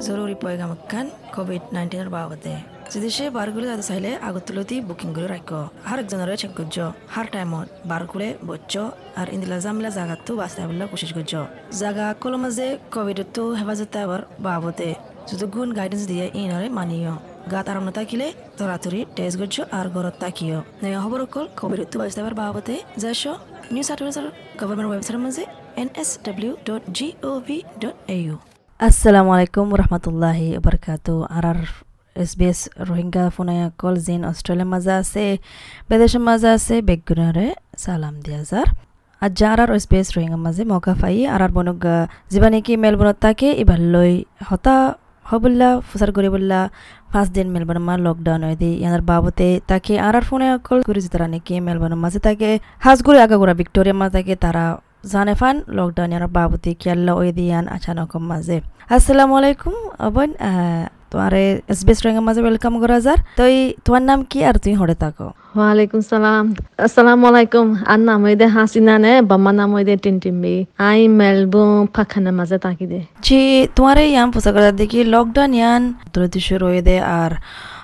জরুরি পয়গামকান কোভিড নাইন্টিনের বাবদে যদি সে বারগুলো যাতে চাইলে বুকিং করে রাখ হার একজনের চেক করছ হার টাইমত বারগুলে বচ্চ আর ইন্দিলা জামিলা জাগাতো বাঁচতে বলে কোশিশ করছ জাগা কলো মাঝে কোভিডতো হেফাজতে আবার বাবদে যদি গুণ গাইডেন্স দিয়ে ইনরে মানিও গাত আরাম থাকিলে তরাতরি টেস্ট করছ আর ঘরত তাকিও নয়া খবর অকল কোভিডতো বাঁচতে আবার বাবদে যাইছ, নিউজ আটুয়ার গভর্নমেন্ট ওয়েবসাইটের মাঝে N S W dot G O V dot A U আসসালামু আলাইকুম রহমতুল্লাহি বারকাতু আর R S B S Rohingya ফোনায়াকল জিন অষ্ট্ৰেলিয়াৰ মাজে আছে বিদেশৰ মাজে আছে বেগুণৰে চালাম দিয়া যাৰ আজ যাৰ আর এছ বি এছ ৰোহিংগাৰ মাজে মৌকা পাই আর আর বনক যিবা নেকি মেলবৰ্ণত তাকে এবাৰ লৈ হতা হবুল্লা ফুচাৰ কৰিবুল্লা পাঁচ দিন মেলবৰ্ণ মা লকডাউন হৈ দি ইয়াৰ বাবতে তাকে আর আর ফোনে অকল কৰি তারা নেকি মেলবৰ্ণৰ মাজে তাকে সাজগুৰি আগাগোড়া ভিক্টোরিয়ার মাজে তাকে তারা জানে ফান লকডাউন ইয়ার বাবতে কিয়াল্লা ওই দিয়ান আচানকম মাঝে। আসসালামু আলাইকুম অবন তোমারে এস বি এস রঙের মাঝে ওয়েলকাম করা যার। তুই তোমার নাম কি আর তুই হরে থাকো? ওয়ালাইকুম সালাম। আসসালামু আলাইকুম আর নাম হইদে হাসিনা নে বাম্মা নাম হইদে টিনটিম্বি আই মেলবুম ফাখানের মাঝে তাকি দে। জি তোমারে ইয়ান পোষা করা দেখি লকডাউন ইয়ান তুলে শুরু হয়ে দে আর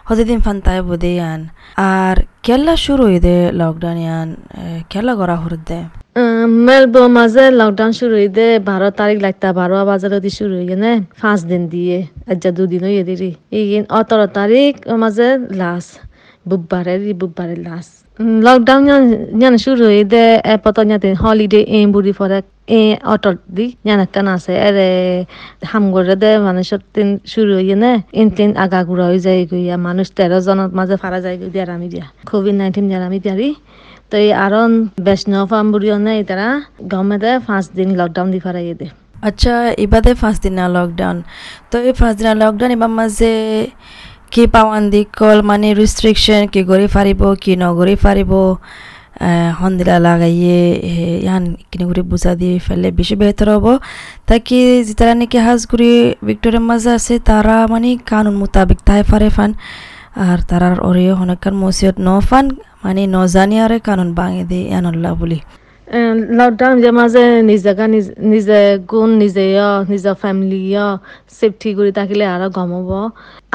হজদিন ফান্তায় বোধে ইয়ান। আর কেলা শুরু হয়ে দে লকডাউন ইয়ান কেলা করা হরে দে। মেলবো মাঝে লকডাউন শুরু হইদে বারো তারিখ লাগতা, বারো বাজার দি শুরু হয়ে নে পাঁচ দিন দিয়ে, আজ্জা দুদিন হয়ে দিরি ইগিন অতর তারিখ মাঝে লাস্ট বুধবারে বুধবারে লাস্ট লকডাউন শুরু হইদে এপত ইয়াতে হলিডে এম বুড়ি পরে, এ, অটল দি ইয়ান কান আছে, এরে হাম দে, মানুষের তিন শুরু হইয়ে নে ইন তিন আগা গুড়া হয়ে যায় গইয়া, মানুষ তেরো জনের মাঝে ফারা যায় গই দিয়া। আমি দিয়া কোভিড নাইন্টিন আমি দিয়ারি তো এই আরন বৈষ্ণব ফাম্বুরিও নেই, তারা গভর্নমেন্টে পাঁচ দিন লকডাউন দি ফারাই দে আচ্ছা ইবাদে পাঁচ দিনা লকডাউন তো এই পাঁচ দিনা লকডাউন এবার মাঝে কি পাওয়ান দি কল মানে রিস্ট্রিকশন কি কৰি পাৰিব কি নকৰি পাৰিব সন্দিলা লাগাইয়ে ইয়ান কিনে কৰি বুজা দি ফেলে বেছি বেহতর হব। তাকি যেতারা নাকি হাজগুড়ি ভিক্টোরিয়ার মাঝে আছে, তারা মানে কানুন মোতাবিক তাই পারে ফান, আর তারার অরিও হনকান মসিয়ত ন ফান মানে নজানি আরে কানুন বাঙে দে ইয়ানল্লা বুলি। লকডাউন যে মাঝে নিজে নিজে গুণ, নিজে নিজৰ ফেমিলি সেফটি কৰি থাকিলে আৰু গম হ'ব।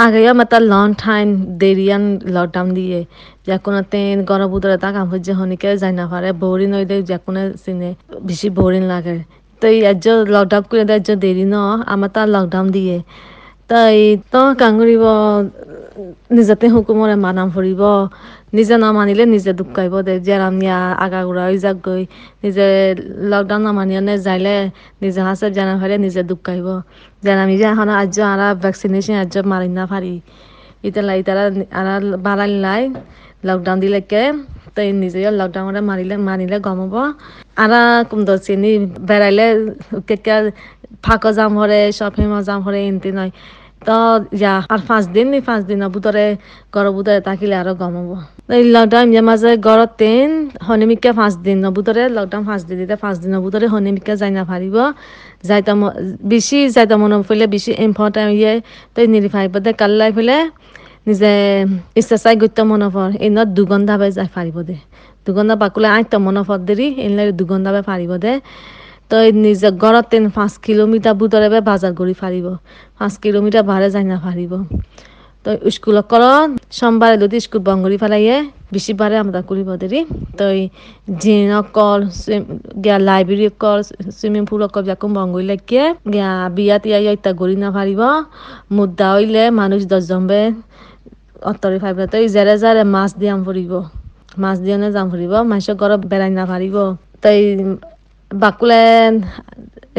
আগে মাতা লং টাইম দেরিয়ান লকডাউন দিয়ে। যে কোনো তেন বুতরে তা কাম হচ্ছে হনিকে যাই না পারে বোরিং হয়ে দেয় যে কোনো সিনে বেশি বোরিং লাগে। তো এই আজ লকডাউন করে দেয় দেরি ন আমার তার লকডাউন দিয়ে। তাই তো কাম কৰিব নিজতে হুকুমৰে মানাম ফুৰিব, নিজে নামানিলে নিজে দুখ পাইব দে যেৰাম নিয়া আগাগুৰা হৈ যাক গৈ, নিজে লকডাউন নামানিয়ানে যাইলে নিজে হাসে জানা ফারে নিজে দুখ যেন আমি যে এখন আজ আরা ভ্যাকসিনেশন আজ মারি না পারি ইতালা ইতারা আরা বাড়াল লাই লকডাউন দিলেকে তাই নিজে লকডাউন মারিলে মানিলে গম হব। আরা কোন চিনি বেড়াইলে কেকে ফাঁকো যাম হরে শপিং যাম হরে ইনতি নয় তো যা, আর পাঁচ দিন নি পাঁচ দিন বুতরে ঘর বুতরে থাকিলে আরও গম হব। লকডাউন যে মাঝে ঘরত তিন, শনিমিকে পাঁচ দিন বুতরে লকডাউন পাঁচ দিন দিতে পাঁচ দিন বুতরে শনিমিকে যাই না পারিব যাইতা বেশি যাইতা মনে ফেলে, বেশি ইম্পর্টেন্ট ইয়ে তো নিরিফাইব দে কাল্লাই ফেলে নিজে ইচ্ছা চাই গত্য মনে পর এনত দুগন্ধা বাই যাই পারিব দে। দুগন্ধা পাকুলে আইতা মনে পর দেরি এনলে দুগন্ধা বাই পারিব দে। তো নিজে ঘৰত তেন পাঁচ কিলোমিটাৰ বুটৰে বাজাৰ কৰি ফাৰিব। পাঁচ কিলোমিটাৰ বাৰে যাই নাফাৰিব তো স্কুলত কৰত সোমবাৰে যদি স্কুল কৰি পেলাইয়ে বেছিবাৰে আমরা করিব দেরি তো জিন কল গিয়া লাইব্রেরি কল সুইমিং পুল কল যাকো বন্ধ কৰিলে গিয়ে বিয়া তিয়া ইত্যা গড়ি না পারিব মুদ্রা হইলে মানুষ দশজন বে অত্তরে ফাইব তো জেরে জেরে মাছ দিয়াম ফুরিব মাছ দিয়ে যাম ফুরিব মানুষের ঘৰত বেড়াই না পারিব তাই বাকুলে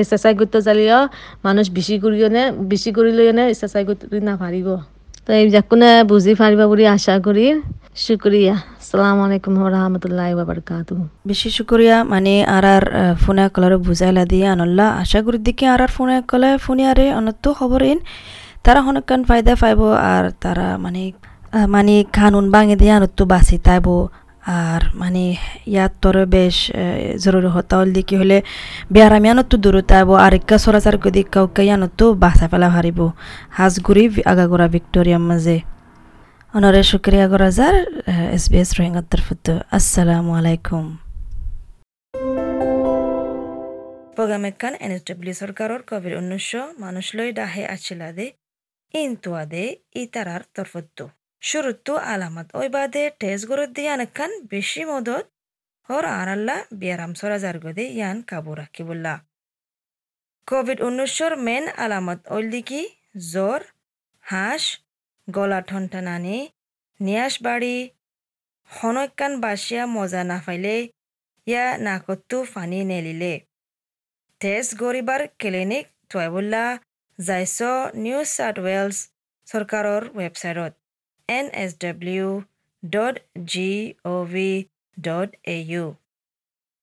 এক্সারসাইজ করতে চালিও মানুষ বেশি করিও নে বেশি করিলেও নে এক্সারসাইজ করতে না পারিব তো এই যাকুনে বুঝি পারিবা বলে আশা করি শুক্রিয়া আসসালামু আলাইকুম রহমতুল্লাহ বাবরকাতু বেশি শুক্রিয়া মানে আর আর ফোনে কলার বুঝাইলা দিয়ে আনল্লা। আশা করি দিকে আর আর ফোনে কলে ফোনে আরে অনত খবর ইন তারা হনকান ফায়দা পাইব আর তারা মানে মানে কানুন বাঙে দিয়ে আনতো বাঁচি তাইব। আর মানে ইয়াত তোর বেশ জরুরি হতা হল দিকে হলে বেয়ারামিয়ানত তো দূরত আইব আর ইকা সরাচার কদি কাউকে ইয়ানত তো বাসা ফেলা হারিব হাজগুড়ি আগাগোড়া ভিক্টোরিয়ার মাঝে অনরে শুক্রিয়া করা যার এস বি এস রোহিঙ্গার তরফত আসসালামু আলাইকুম। প্রোগ্রামে কান এন এস ডব্লিউ সরকারের কোভিড উনিশশো মানুষ লই ডাহে আছিলা দে ইনতুয়াদে ইতারার তরফত্তু শুরুত্তু আলামত। ওই বাদে টেস গরত দিয়ে আনেকান বেশি মদত হর আরাল্লা বিয়ারাম সরা জারগদে ইয়ান কাবু রাখিবুল্লা কোভিড উনিশশোর মেন আলামত ওইলিকি জ্বর, হাঁস, গলা ঠনটানানি নিয়াস বাড়ি, হনকান বাসিয়া মজা না ফাইলে ইয়া নাকত্তু ফানি নেলিলে। টেস্ট গরিবার ক্লিনিক থুৱাইবুল্লা যাইছ নিউ চাউথ ৱেলছ চৰকাৰৰ ৱেবছাইটত এন